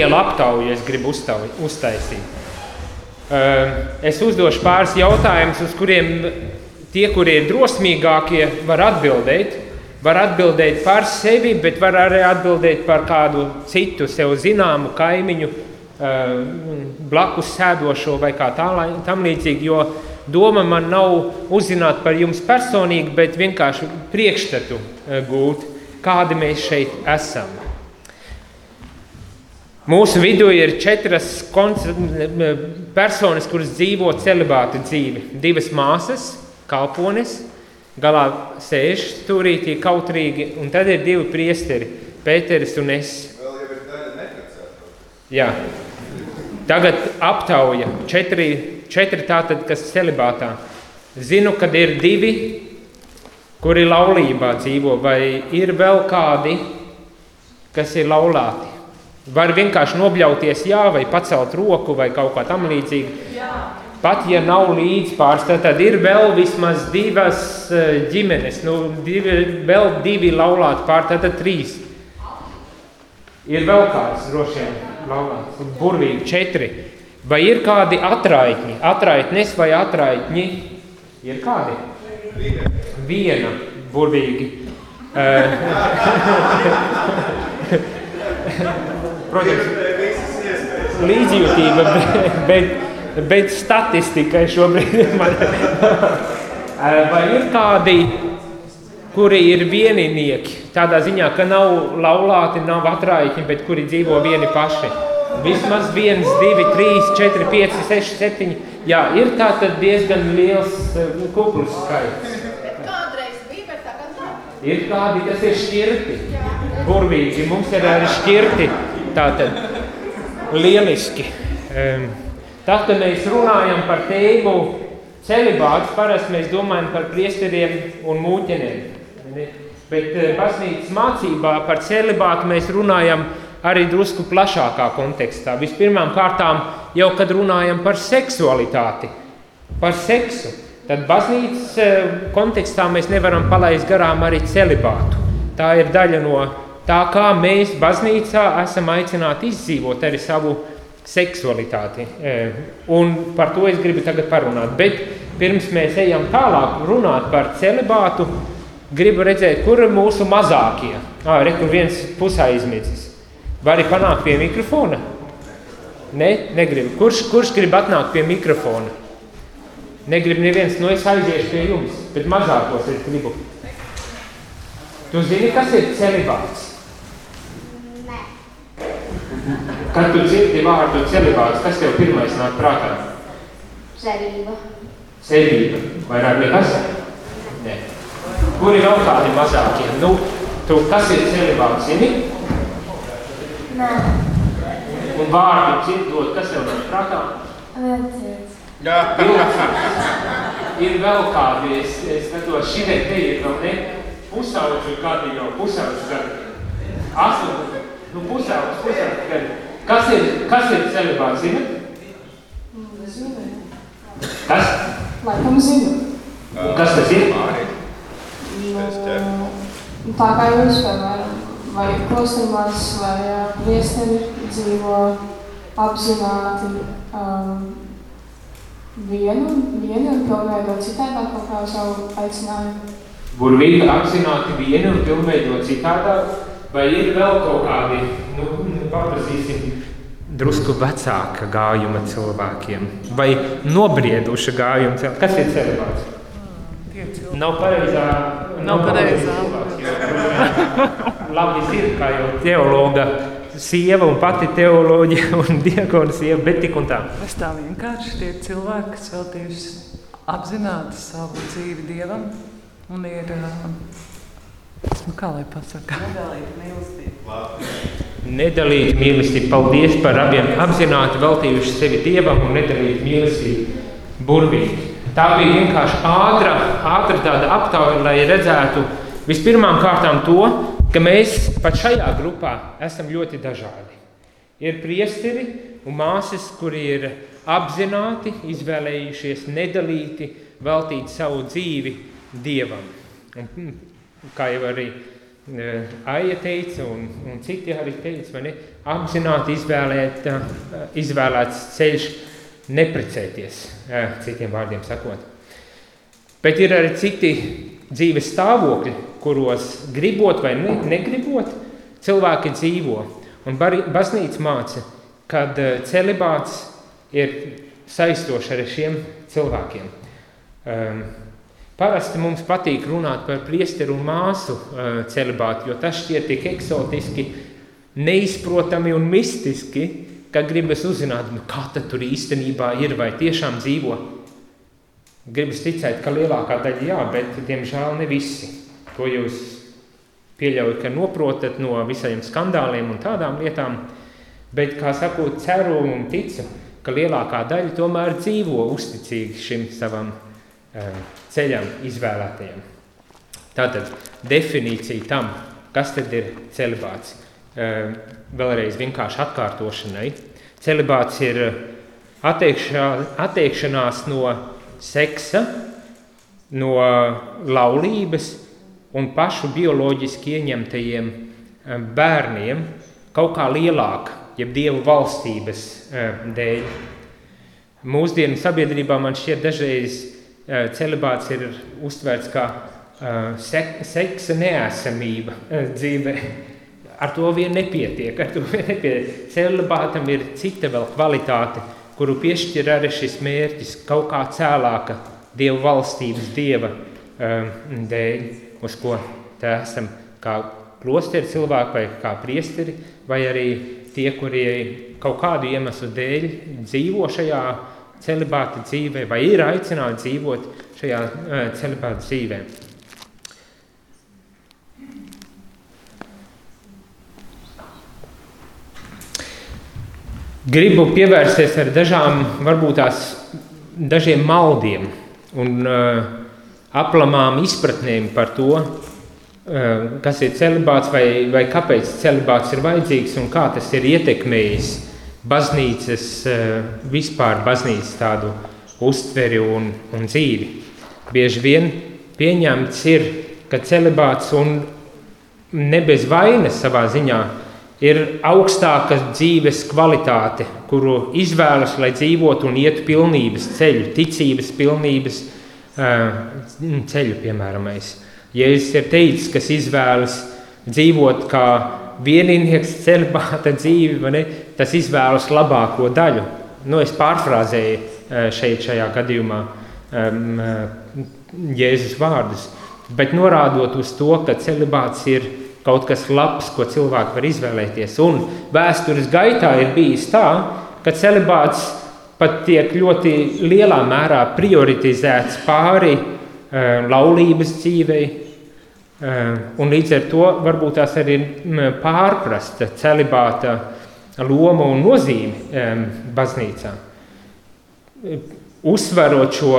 lielu aptauju es gribu uztauj, uztaisīt. Es uzdošu pāris jautājumus, uz kuriem tie, kuri ir drosmīgākie, var atbildēt. Var atbildēt par sevi, bet var arī atbildēt par kādu citu sev zināmu kaimiņu, blakus sēdošo vai kā tā, tam līdzīgi. Jo doma man nav uzzināt par jums personīgi, bet vienkārši priekšstatu gūt, kādi mēs šeit esam. Mūsu vidū ir četras personas, kuras dzīvo celibāta dzīvi. Divas māsas, kalpones, galā sēž stūrītī kautrīgi, un tad ir divi priesteri, Pēteris un es. Jā. Tagad aptauja četri, četri tātad, kas celibātā. Zinu, kad ir divi, kuri laulībā dzīvo, vai ir vēl kādi, kas ir laulāti. Var vienkārši nobļauties, jā, vai pacelt roku, vai kaut kā tam līdzīga. Pat ja nav līdzpārs, tad ir vēl vismaz divas eh, ģimenes, nu, divi, vēl divi laulāti pāri, tad trīs. Ir vēl kāds droši vien laulāts, burvīgi četri. Vai ir kādi atraitņi, atraitnes vai atraitņi? Ir kādi? Viena burvīgi. Protams, līdzjūtība, bet, bet, bet statistikai šobrīd man vai ir kādi, kuri ir vieninieki, tādā ziņā, ka nav laulāti, nav atrājķi, bet kuri dzīvo vieni paši. Vismaz viens, divi, trīs, četri, pieci, seši, septiņi. Jā, ir tā tad diezgan liels kuplis skaits. Ir kādi, kas ir šķirti, burvīgi. Mums ir arī šķirti Tātad lieliski. Tad, kad mēs runājam par tēmu celibāts, parasti mēs domājam par priesteriem un mūķeniem. Bet eh, baznīcas mācībā par celibātu mēs runājam arī drusku plašākā kontekstā. Vispirmām kārtām jau, kad runājam par seksualitāti, par seksu, tad baznīcas eh, kontekstā mēs nevaram palaist garām arī celibātu. Tā ir daļa no tā kā mēs baznīcā esam aicināti izdzīvot arī savu seksualitāti. E, un par to es gribu tagad parunāt. Bet pirms mēs ejam tālāk runāt par celibātu, gribu redzēt, kur ir mūsu mazākie. Ā, re, kur viens pusē izmidzis. Vari panākt pie mikrofona? Ne, negribu. Kurš, kurš grib atnākt pie mikrofona? Negribu neviens, no nu es aiziešu pie jums, bet mazākos es gribu. Tu zini, kas ir celibāts? Kad tu dzirdi vārdu celibāts, kas tev pirmais nāk prātā? Cerība. Cerība. Vairāk nekas? Nē. Kur ir vēl kādi mazākie? Nu, tu, kas ir celibāts, zini? Nē. Un vārdu dzirdot, kas tev nāk prātā? Vecīts. Jā. ir vēl kādi, es, es skatos, šitai te ir vēl ne pusauģu gadi jau, pusauģu gadi. Astoņu, nu pusauģu gadi. Kas ir, kas ir celibāts, zina? Zinu. Kas? Laikam zinu. Un kas tas ir? Nu, tā kā jūs, piemēram, vai klostermās, vai priesteri dzīvo apzināti um, vienu, vienu un pilnveido citādāk kaut kā savu aicinājumu. Burvīgi apzināti vienu un pilnveido citādāk, vai ir vēl kaut kādi, nu, paprasīsim, drusku vecāka gājuma cilvēkiem vai nobrieduša gājuma cilvēkiem. Kas ir celibāts? Nav pareizā. Nav pareizā. Labi ir, kā jau teologa sieva un pati teoloģija un diakona sieva, bet tik un tā. Es tā vienkārši tie cilvēki, kas veltījuši apzināti savu dzīvi Dievam un ir, nu kā lai pasaka? Nedalīt mīlestību. Nedalīt mīlestību. Paldies par abiem apzināti veltījuši sevi Dievam un nedalīt mīlestību burvīgi. Tā bija vienkārši ātra, ātra tāda aptauja, lai redzētu vispirmām kārtām to, ka mēs pat šajā grupā esam ļoti dažādi. Ir priesteri un māsas, kuri ir apzināti izvēlējušies nedalīti veltīt savu dzīvi Dievam. Un, kā jau arī Aija teica, un, un citi arī teica, vai ne? apzināti izvēlēt, izvēlēts ceļš neprecēties, citiem vārdiem sakot. Bet ir arī citi dzīves stāvokļi, kuros gribot vai ne, negribot, cilvēki dzīvo. Un baznīca māca, ka celibāts ir saistošs arī šiem cilvēkiem. Um, parasti mums patīk runāt par priesteru un māsu uh, celibātu, jo tas šķiet tik eksotiski, neizprotami un mistiski, ka gribas uzzināt, nu, kā tur īstenībā ir vai tiešām dzīvo. Gribas ticēt, ka lielākā daļa jā, bet diemžēl ne visi. To jūs pieļaujat, ka noprotat no visiem skandāliem un tādām lietām. Bet, kā sakot, ceru un ticu, ka lielākā daļa tomēr dzīvo uzticīgi šim savam ceļam izvēlētajam. Tātad definīcija tam, kas tad ir celibāts. Uh, vēlreiz vienkārši atkārtošanai. Celibāts ir attiekšā, attiekšanās no seksa, no laulības un pašu bioloģiski ieņemtajiem bērniem kaut kā lielāka jeb dievu valstības dēļ. Mūsdienu sabiedrībā man šķiet dažreiz celibāts ir uztverts kā eh, seksa neesamība dzīvē. Ar to vien nepietiek, ar to vien nepietiek. Celibātam ir cita vēl kvalitāte, kuru piešķir arī šis mērķis kaut kā cēlāka dievu valstības dieva dēļ, uz ko tā esam kā klosteri cilvēki vai kā priesteri, vai arī tie, kuri kaut kādu iemeslu dēļ dzīvo šajā celibāta dzīvē, vai ir aicināti dzīvot šajā uh, celibāta dzīvē. Gribu pievērsties ar dažām, varbūt tās dažiem maldiem un uh, aplamām izpratnēm par to, Eh, kas ir celibāts vai, vai kāpēc celibāts ir vajadzīgs un kā tas ir ietekmējis baznīcas, eh, vispār baznīcas tādu uztveri un, un dzīvi. Bieži vien pieņemts ir, ka celibāts un ne bez vainas savā ziņā ir augstāka dzīves kvalitāte, kuru izvēlas, lai dzīvotu un ietu pilnības ceļu, ticības pilnības eh, ceļu, piemēram. Jēzus ir teicis, kas izvēlas dzīvot kā vienīgais celibāta dzīve, ne, tas izvēlas labāko daļu. Nu, es pārfrāzēju eh, šeit, šajā gadījumā, um, Jēzus vārdus, bet norādot uz to, ka celibāts ir kaut kas labs, ko cilvēki var izvēlēties. Un vēstures gaitā ir bijis tā, ka celibāts pat tiek ļoti lielā mērā prioritizēts pāri uh, laulības dzīvei, un līdz ar to varbūt tās arī ir pārprasta celibāta loma un nozīme baznīcā. Uzsverot šo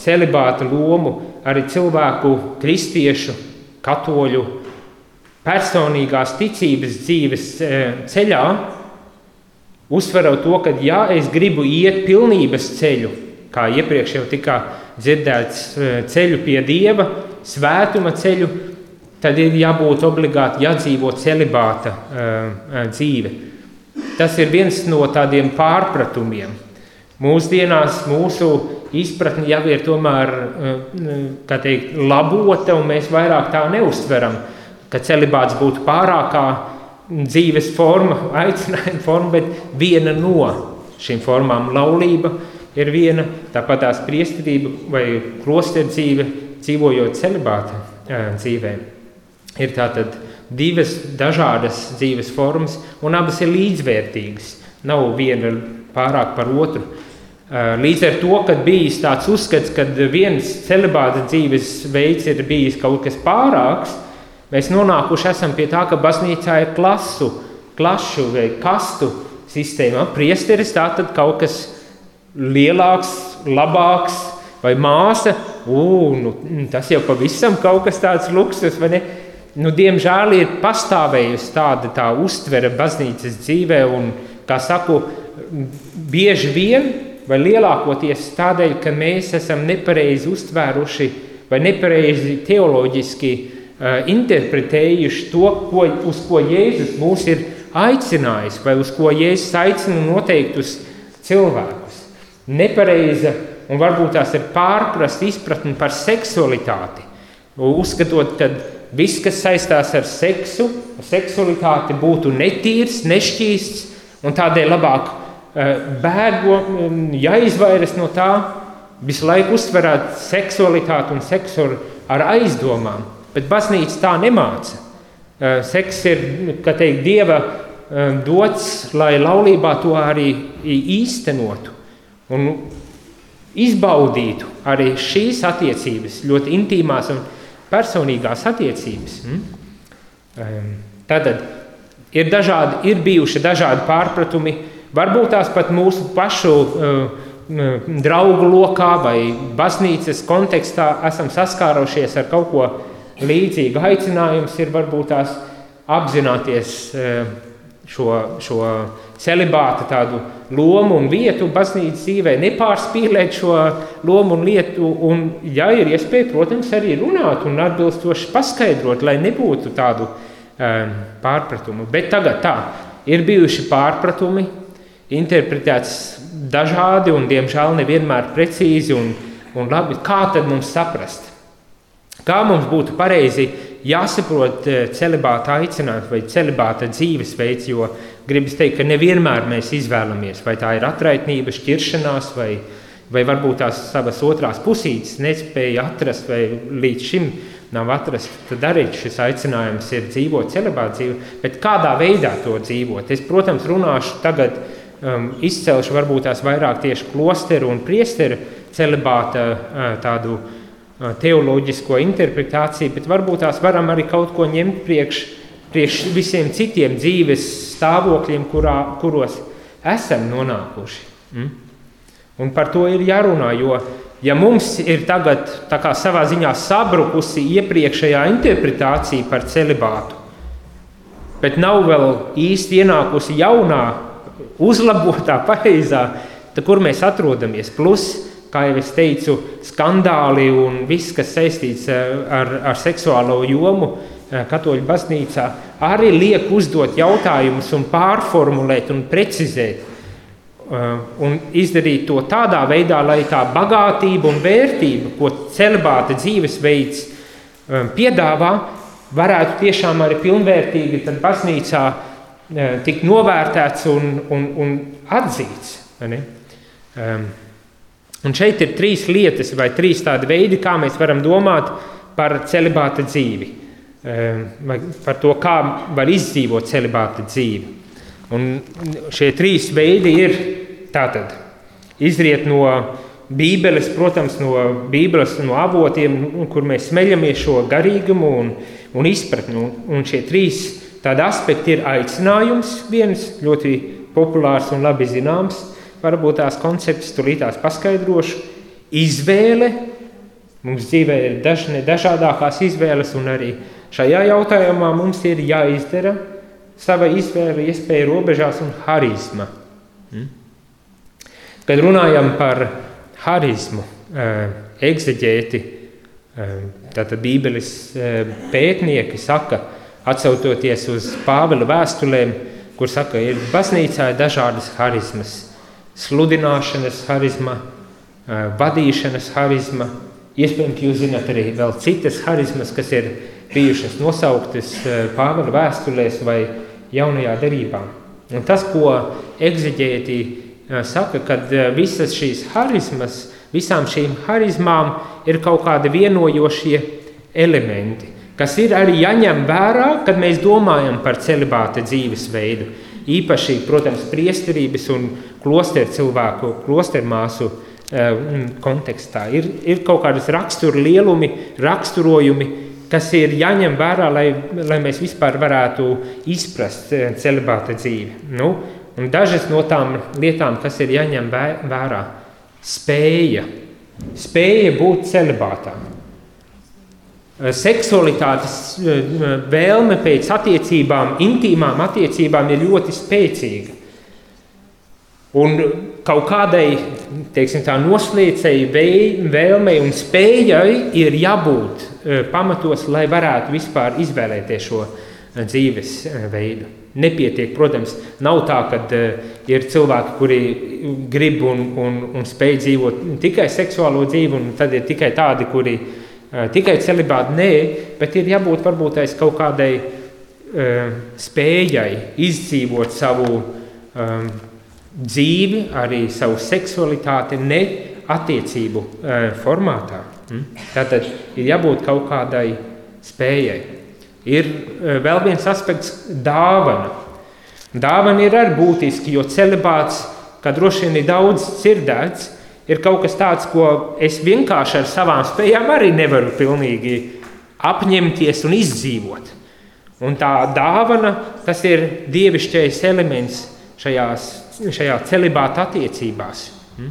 celibāta lomu arī cilvēku, kristiešu, katoļu personīgās ticības dzīves ceļā, uzsverot to, ka ja es gribu iet pilnības ceļu, kā iepriekš jau tika dzirdēts ceļu pie Dieva, svētuma ceļu, tad ir jābūt obligāti jādzīvo celibāta dzīve. Tas ir viens no tādiem pārpratumiem. Mūsdienās mūsu izpratne jau ir tomēr uh, teikt, labota, un mēs vairāk tā neustveram, ka celibāts būtu pārākā dzīves forma, aicinājuma forma, bet viena no šīm formām - laulība ir viena, tāpat tās priesterība vai klosteru dzīve, dzīvojot celibāta uh, dzīvēm. Ir tātad divas dažādas dzīves formas, un abas ir līdzvērtīgas. Nav viena pārāk par otru. Līdz ar to, kad bijis tāds uzskats, ka viens celibāta dzīves veids ir bijis kaut kas pārāks, mēs nonākuši esam pie tā, ka baznīcā ir klasu, klašu vai kastu sistēma. Priesteris tā tad kaut kas lielāks, labāks, vai māsa, ū, nu, tas jau pavisam kaut kas tāds luksus, vai ne? Nu, diemžēl ir pastāvējusi tāda tā uztvere baznīcas dzīvē, un, kā saku, bieži vien, vai lielākoties tādēļ, ka mēs esam nepareizi uztvēruši vai nepareizi teoloģiski uh, interpretējuši to, ko, uz ko Jēzus mūs ir aicinājis, vai uz ko Jēzus aicina noteiktus cilvēkus. Nepareiza un varbūt tās ir pārprasta izpratne par seksualitāti. Uzskatot, ka viss, kas saistās ar seksu, seksualitāti, būtu netīrs, nešķīsts, un tādēļ labāk eh, bēgo, mm, jāizvairas no tā, visu laiku uztverēt seksualitāti un seksu ar aizdomām. Bet baznīca tā nemāca. Eh, seks ir, teikt, dieva eh, dots, lai laulībā to arī īstenotu. Un izbaudītu arī šīs attiecības, ļoti intīmās un personīgās attiecības. Mm? Tad ir, dažādi, ir bijuši dažādi pārpratumi, varbūt tās pat mūsu pašu draugu lokā vai baznīcas kontekstā esam saskārušies ar kaut ko līdzīgu. Aicinājums ir varbūt tās apzināties šo, šo celibāta tādu lomu un vietu baznīcas dzīvē, nepārspīlēt šo lomu un lietu, un, ja ir iespēja, protams, arī runāt un atbilstoši paskaidrot, lai nebūtu tādu um, pārpratumu. Bet tagad tā, ir bijuši pārpratumi, interpretēts dažādi un, diemžēl, nevienmēr precīzi un, un labi. Kā tad mums saprast? Kā mums būtu pareizi jāsaprot eh, celibāta aicinājums vai celibāta dzīvesveids, jo gribas teikt, ka nevienmēr mēs izvēlamies, vai tā ir atraitnība, šķiršanās, vai, vai varbūt tās savas otrās pusītes nespēja atrast, vai līdz šim nav atrasts. Tad arī šis aicinājums ir dzīvot celibāta dzīvi, bet kādā veidā to dzīvot. Es, protams, runāšu tagad, um, izcelšu varbūt tās vairāk tieši klosteru un priesteru celibāta uh, tādu teoloģisko interpretāciju, bet varbūt tās varam arī kaut ko ņemt priekš, priekš visiem citiem dzīves stāvokļiem, kurā, kuros esam nonākuši. Mm? Un par to ir jārunā, jo ja mums ir tagad savā ziņā sabrukusi iepriekšējā interpretācija par celibātu, bet nav vēl īsti ienākusi jaunā, uzlabotā, pareizā, tad kur mēs atrodamies? Plus, kā jau es teicu, skandāli un viss, kas saistīts eh, ar, ar seksuālo jomu eh, katoļu baznīcā, arī liek uzdot jautājumus un pārformulēt un precizēt. Eh, un izdarīt to tādā veidā, lai tā bagātība un vērtība, ko celibāta dzīvesveids piedāvā, varētu tiešām arī pilnvērtīgi baznīcā tikt novērtēts un, un, un atzīts. Ne? Um, Un šeit ir trīs lietas, vai trīs tādi veidi, kā mēs varam domāt par celibāta dzīvi, ehm, vai par to, kā var izdzīvot celibāta dzīvi. Un šie trīs veidi ir tātad izriet no Bībeles, protams, no Bībeles, no avotiem, kur mēs smeļamies šo garīgumu un, un izpratni. Un, un šie trīs tādi aspekti ir aicinājums, viens ļoti populārs un labi zināms, varbūt tās koncepts tūlītās paskaidrošu. Izvēle. Mums dzīvē ir dažne dažādākās izvēles, un arī šajā jautājumā mums ir jāizdara sava izvēle, iespēja robežās un harizma. Hmm? Kad runājam par harizmu, ekseģēti, tātad Bībeles pētnieki saka, atsaucoties uz Pāvila vēstulēm, kur saka, ir baznīcā dažādas harizmas sludināšanas harizma, vadīšanas harizma. Iespējams, jūs zināt arī vēl citas harizmas, kas ir bijušas nosauktas Pāvila vēstulēs vai jaunajā derībā. Un tas, ko egziģēti saka, kad visas šīs harizmas, visām šīm harizmām ir kaut kādi vienojošie elementi, kas ir arī jāņem vērā, kad mēs domājam par celibāta dzīvesveidu. Īpaši, protams, priesterības un klosteru cilvēku, klosteru māsu eh, kontekstā. Ir, ir kaut kādas rakstura lielumi, raksturojumi, kas ir jāņem vērā, lai, lai mēs vispār varētu izprast eh, celibāta dzīvi. Nu, un dažas no tām lietām, kas ir jāņem vērā, spēja, spēja būt celibātām. Eh, seksualitātes eh, vēlme pēc attiecībām, intīmām attiecībām ir ļoti spēcīga. Un kaut kādai teiksim, tā, noslēdzēji vēlmei un spējai ir jābūt eh, pamatos, lai varētu vispār izvēlēties šo dzīves veidu. nepietiek. Protams, nav tā, ka ir cilvēki, kuri grib un, un, un spēj dzīvot tikai seksuālo dzīvi, un tad ir tikai tādi, kuri uh, tikai celibāti. Nē, bet ir jābūt varbūt kaut kādai uh, spējai izdzīvot savu um, dzīvi, arī savu seksualitāti, ne attiecību uh, formātā. Mm? Tātad ir jābūt kaut kādai spējai. Ir uh, vēl viens aspekts - dāvana. Dāvana ir arī būtiski, jo celibāts, kā droši vien ir daudz dzirdēts, ir kaut kas tāds, ko es vienkārši ar savām spējām arī nevaru pilnīgi apņemties un izdzīvot. Un tā dāvana, tas ir dievišķais elements šajās, šajā celibāta attiecībās. Hm?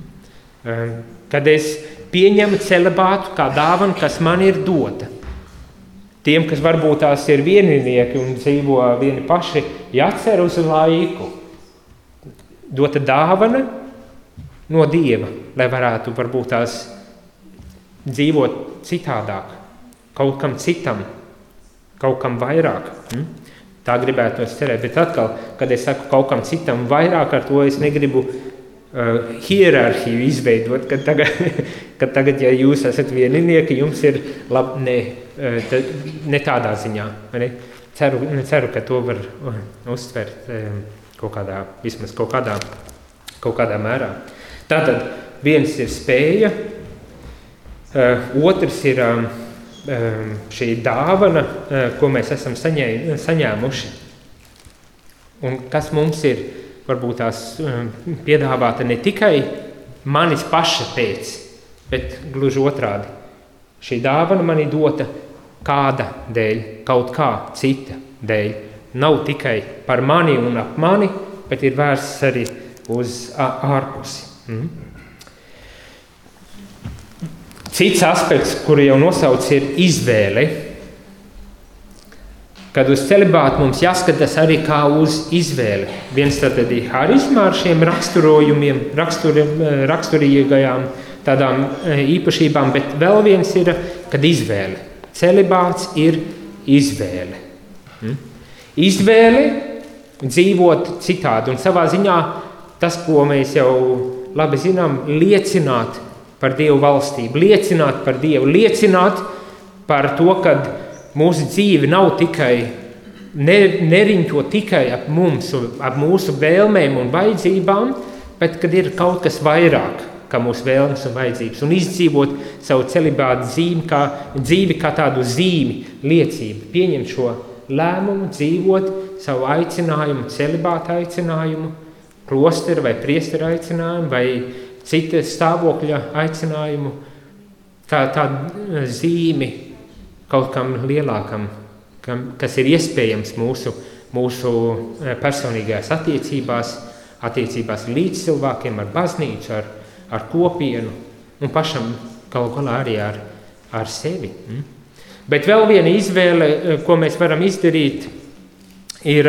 Kad es pieņemu celibātu kā dāvanu, kas man ir dota. Tiem, kas varbūt tās ir vieninieki un dzīvo vieni paši, jācer uz laiku. Dota dāvana no Dieva, lai varētu varbūt tās dzīvot citādāk, kaut kam citam, kaut kam vairāk. Hm? Tā gribētu es cerēt, bet atkal, kad es saku kaut kam citam vairāk, ar to es negribu uh, hierarhiju izveidot, kad tagad, kad tagad, ja jūs esat vieninieki, jums ir labi, ne, uh, ne tādā ziņā. Ne? Ceru, ceru, ka to var uh, uztvert um, kaut kādā, vismaz kaut kādā, kaut kādā mērā. Tātad viens ir spēja, uh, otrs ir um, Ehm, šī dāvana, eh, ko mēs esam saņē, saņēmuši, un kas mums ir varbūt tās piedāvāta ne tikai manis paša pēc, bet gluži otrādi. Šī dāvana man ir dota kāda dēļ, kaut kā cita dēļ. Nav tikai par mani un ap mani, bet ir vērsts arī uz ārpusi. Mm. Cits aspekts, kuru jau nosauc, ir izvēle. Kad uz celibātu mums jāskatās arī kā uz izvēli. Viens tad ir harizma ar šiem raksturojumiem, rakstur, raksturīgajām tādām e, īpašībām, bet vēl viens ir, kad izvēle. Celibāts ir izvēle. Hm? Izvēle dzīvot citādi un savā ziņā tas, ko mēs jau labi zinām, liecināt par Dievu valstību, liecināt par Dievu, liecināt par to, ka mūsu dzīve nav tikai ne, neriņķo tikai ap mums, ap mūsu vēlmēm un vajadzībām, bet kad ir kaut kas vairāk kā mūsu vēlmes un vajadzības, un izdzīvot savu celibātu dzīvi kā, dzīvi kā tādu zīmi, liecību, pieņemt šo lēmumu, dzīvot savu aicinājumu, celibātu aicinājumu, klosteru vai priesteru aicinājumu, vai cita stāvokļa aicinājumu, kā tādu zīmi kaut kam lielākam, kam, kas ir iespējams mūsu, mūsu eh, personīgajās attiecībās, attiecībās līdz cilvēkiem, ar baznīcu, ar, ar kopienu un pašam galu galā arī ar, ar sevi. Mm? Bet vēl viena izvēle, eh, ko mēs varam izdarīt, ir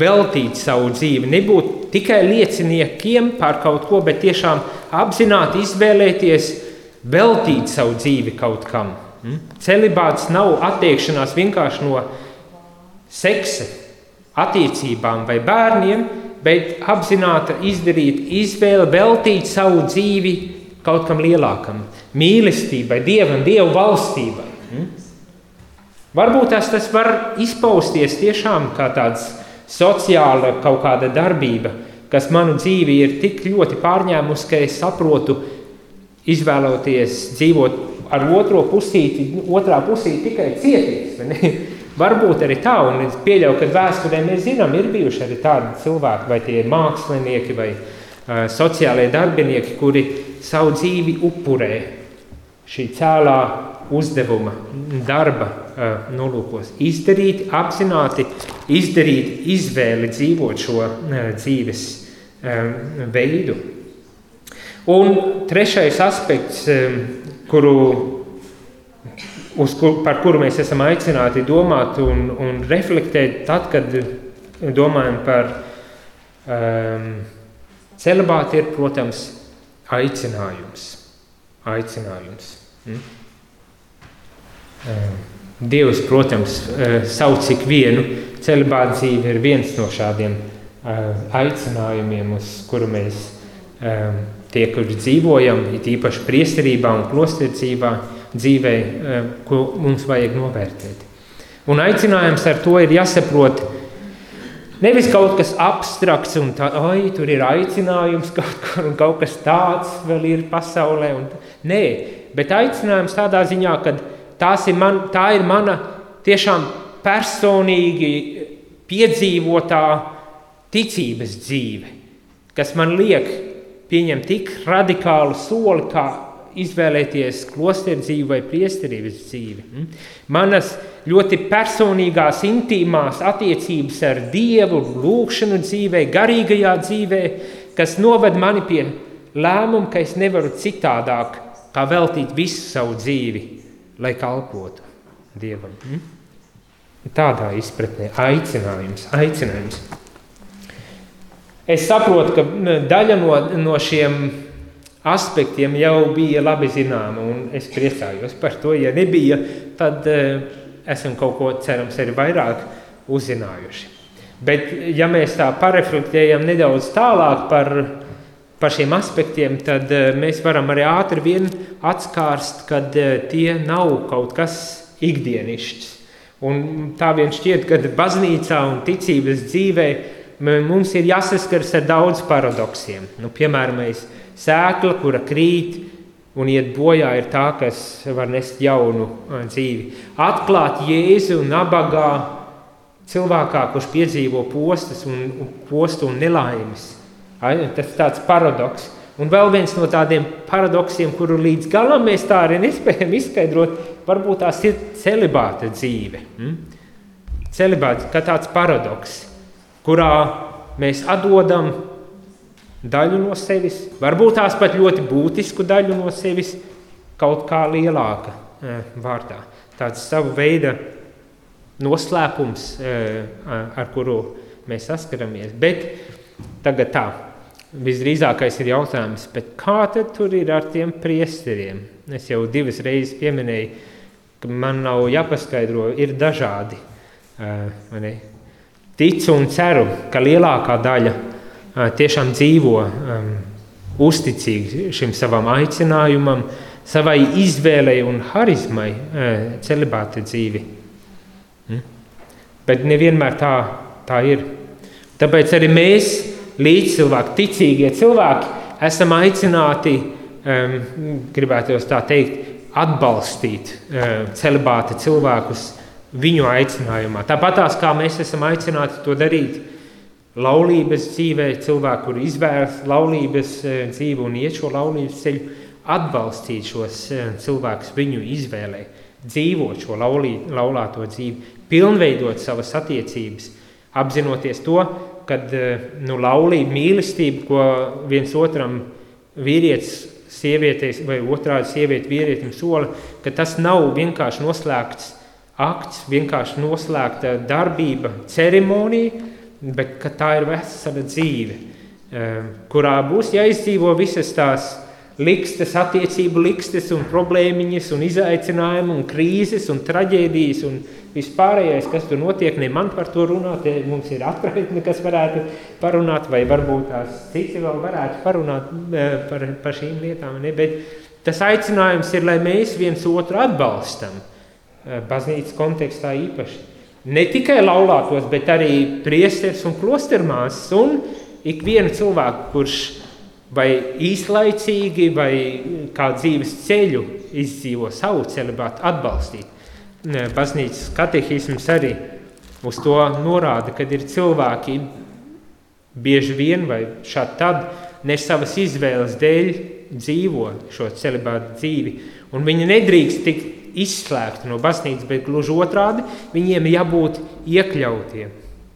veltīt savu dzīvi, nebūt tikai lieciniekiem par kaut ko, bet tiešām apzināti izvēlēties veltīt savu dzīvi kaut kam. Hmm? Celibāts nav attiekšanās vienkārši no seksa, attiecībām vai bērniem, bet apzināti izdarīt izvēli veltīt savu dzīvi kaut kam lielākam, mīlestībai, dievam, dievu valstībai. Hmm? Varbūt tas, tas var izpausties tiešām kā tāds sociāla kaut kāda darbība, kas manu dzīvi ir tik ļoti pārņēmusi, ka es saprotu, izvēloties dzīvot ar otro pusīti, otrā pusīte tikai cietīs. Varbūt arī tā, un es pieļauju, ka vēsturē mēs zinām, ir bijuši arī tādi cilvēki, vai tie ir mākslinieki vai uh, sociālie darbinieki, kuri savu dzīvi upurē šī cēlā uzdevuma, darba uh, nolūkos. Izdarīt, apzināti izdarīt izvēli dzīvot šo uh, dzīves uh, veidu. Un trešais aspekts, kuru, kur, par kuru mēs esam aicināti domāt un, un reflektēt, tad, kad domājam par um, celibātu, ir, protams, aicinājums. aicinājums. Mm? Dievs, protams, sauc ikvienu celibāta dzīve ir viens no šādiem aicinājumiem, uz kuru mēs tie, kuri dzīvojam, it īpaši priesterībā un klosterdzībā, dzīvē, ko mums vajag novērtēt. Un aicinājums ar to ir jāsaprot, Nevis kaut kas abstrakts, un tā, oi, tur ir aicinājums kaut kur, un kaut kas tāds vēl ir pasaulē. Un, nē, bet aicinājums tādā ziņā, ka ir man, tā ir mana tiešām personīgi piedzīvotā ticības dzīve, kas man liek pieņemt tik radikālu soli, kā izvēlēties klosteru dzīvi vai priesterības dzīvi. Hm? Manas ļoti personīgās, intīmās attiecības ar Dievu, lūkšanu dzīvē, garīgajā dzīvē, kas noved mani pie lēmuma, ka es nevaru citādāk kā veltīt visu savu dzīvi, lai kalpotu Dievam. Hm? Tādā izpratnē aicinājums, aicinājums. Es saprotu, ka daļa no, no šiem aspektiem jau bija labi zināma, un es priecājos par to. Ja nebija, tad uh, esam kaut ko, cerams, arī vairāk uzzinājuši. Bet, ja mēs tā pareflektējam nedaudz tālāk par, par šiem aspektiem, tad uh, mēs varam arī ātri vien atskārst, ka uh, tie nav kaut kas ikdienišķs. Un tā vien šķiet, ka baznīcā un ticības dzīvē mums ir jāsaskars ar daudz paradoksiem. Nu, piemēram, Sēkla, kura krīt un iet bojā, ir tā, kas var nest jaunu dzīvi. Atklāt Jēzu nabagā cilvēkā, kurš piedzīvo postus un, postu un nelaimes. Tas ir tāds paradoks. Un vēl viens no tādiem paradoksiem, kuru līdz galam mēs tā arī nespējam izskaidrot, varbūt tās ir celibāta dzīve. Hmm? Celibāta kā tāds paradoks, kurā mēs atdodam daļu no sevis, varbūt tās pat ļoti būtisku daļu no sevis, kaut kā lielāka e, vārdā. Tāds savu veidu noslēpums, e, ar kuru mēs saskaramies. Bet tagad tā, visdrīzākais ir jautājums, kā tad tur ir ar tiem priesteriem? Es jau divas reizes pieminēju, ka man nav jāpaskaidro, ir dažādi. E, Ticu un ceru, ka lielākā daļa tiešām dzīvo um, uzticīgi šim savam aicinājumam, savai izvēlei un harizmai uh, celibāta dzīvi. Mm? Bet nevienmēr tā, tā ir. Tāpēc arī mēs, līdzcilvēki, ticīgie cilvēki, esam aicināti, um, gribētu tā teikt, atbalstīt uh, celibāta cilvēkus viņu aicinājumā. Tāpat kā mēs esam aicināti to darīt laulības dzīvē, cilvēki, kuri izvēlas laulības dzīvi un iet šo laulības ceļu, atbalstīt šos cilvēkus viņu izvēlē, dzīvot šo laulī, laulāto dzīvi, pilnveidot savas attiecības, apzinoties to, ka eh, nu, laulība, mīlestība, ko viens otram vīrietis, sievietes vai otrādi sieviete vīrietim sola, ka tas nav vienkārši noslēgts akts, vienkārši noslēgta darbība, ceremonija, bet tā ir vesela dzīve, eh, kurā būs jāizdzīvo visas tās likstas, attiecību likstas un problēmiņas un izaicinājumi un krīzes un traģēdijas un vispārējais, kas tur notiek, ne man par to runāt, mums ir atpraitni, kas varētu parunāt, vai varbūt tās citi vēl varētu parunāt eh, par, par šīm lietām, ne? bet tas aicinājums ir, lai mēs viens otru atbalstam, eh, baznīcas kontekstā īpaši ne tikai laulātos, bet arī priesteris un klostermāsas un ikvienu cilvēku, kurš vai īslaicīgi, vai kā dzīves ceļu izdzīvo savu celibātu, atbalstīt. Baznīcas katehisms arī uz to norāda, kad ir cilvēki bieži vien vai šādi tad ne savas izvēles dēļ dzīvo šo celibātu dzīvi, un viņi nedrīkst tikt izslēgti no baznīcas, bet gluži otrādi viņiem jābūt iekļautiem.